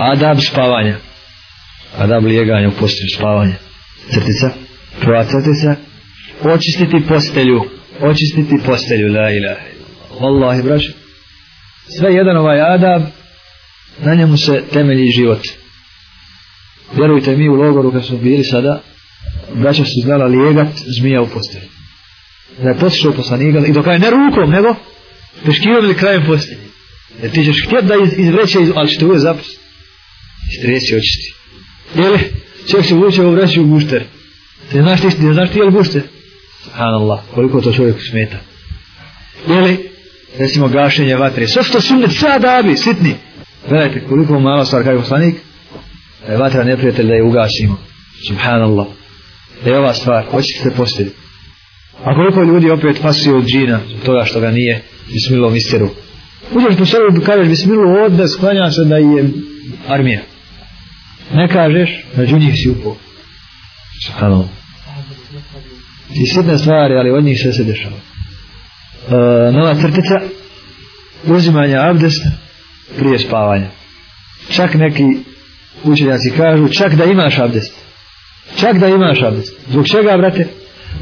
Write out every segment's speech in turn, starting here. adab spavanja adab lijeganja u postelju spavanja crtica prva crtica očistiti postelju očistiti postelju la ilaha Allahi braću sve jedan ovaj adab na njemu se temelji život vjerujte mi u logoru kad smo bili sada braća su znala lijegat zmija u postelju da je potišao poslanika i dokaj ne rukom nego peškirom ili krajem postelji jer ti ćeš htjeti da iz, izvreće iz, ali će te uvijek zapisati stres i očisti. Jel, čovjek se uvuče u vraću gušter. Te znaš ti, ne znaš ti je li gušter? Subhanallah, koliko to čovjek smeta. Jel, recimo gašenje vatre. Sve što sunnet, sve adabi, sitni. Gledajte, koliko malo stvar, kaj poslanik, da je vatra neprijatelj da je ugasimo. Subhanallah. Da je ova stvar, hoćete se postaviti. A koliko ljudi opet pasuje od džina, toga što ga nije, bismilo misteru. Uđeš po sobu, kažeš, bismilo odne, sklanja se da je armija ne kažeš, među znači njih si upao. Subhano. I sitne stvari, ali od njih sve se dešava. E, nova crtica, uzimanje abdesta prije spavanja. Čak neki učenjaci kažu, čak da imaš abdest. Čak da imaš abdest. Zbog čega, brate?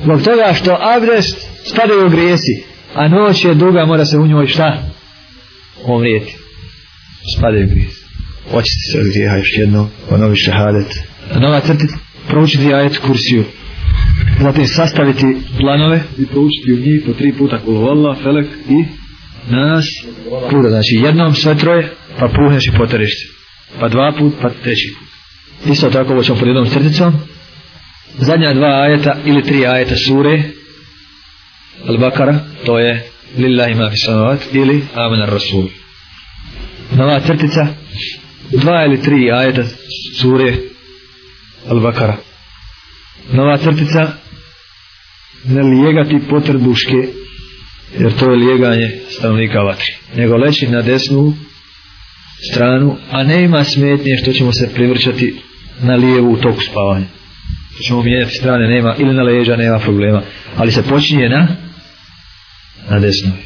Zbog toga što abdest spada u grijesi, a noć je duga, mora se u njoj šta? Omrijeti. Spada u grijesi očisti se od grijeha još jedno, ponovi šahadet. Nova crtit, proučiti ajet kursiju. Zatim sastaviti planove i proučiti u njih po tri puta kulu Allah, Felek i nas puta. Znači jednom sve troje, pa puhneš i potereš se. Pa dva put, pa treći put. Isto tako ovo ćemo pod jednom crticom. Zadnja dva ajeta ili tri ajeta sure Al-Bakara, to je Lillahi ma fi samavat ili Amen ar-Rasul. Nova crtica, dva ili tri ajeta sure Al-Bakara. Nova crtica ne lijegati potrbuške, jer to je lijeganje stanovnika vatri. Nego leći na desnu stranu, a ne ima smetnje što ćemo se privrčati na lijevu u toku spavanja. Što ćemo mijenjati strane, nema, ili na leđa, nema problema. Ali se počinje na, na desnoj.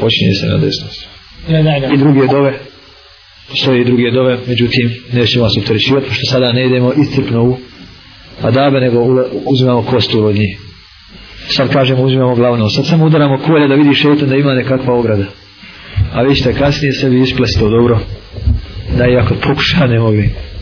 Počinje se na desnoj strani. I drugi je dove postoje i druge dove, međutim, neće vas utrećivati, pošto sada ne idemo istripno u adabe, nego uzimamo kostu od njih. Sad kažemo, uzimamo glavno, sad samo udaramo kolje da vidi šetan da ima nekakva ograda. A vi ćete kasnije sebi isplesiti to dobro, da i ako pokuša ne mogli. Ovaj.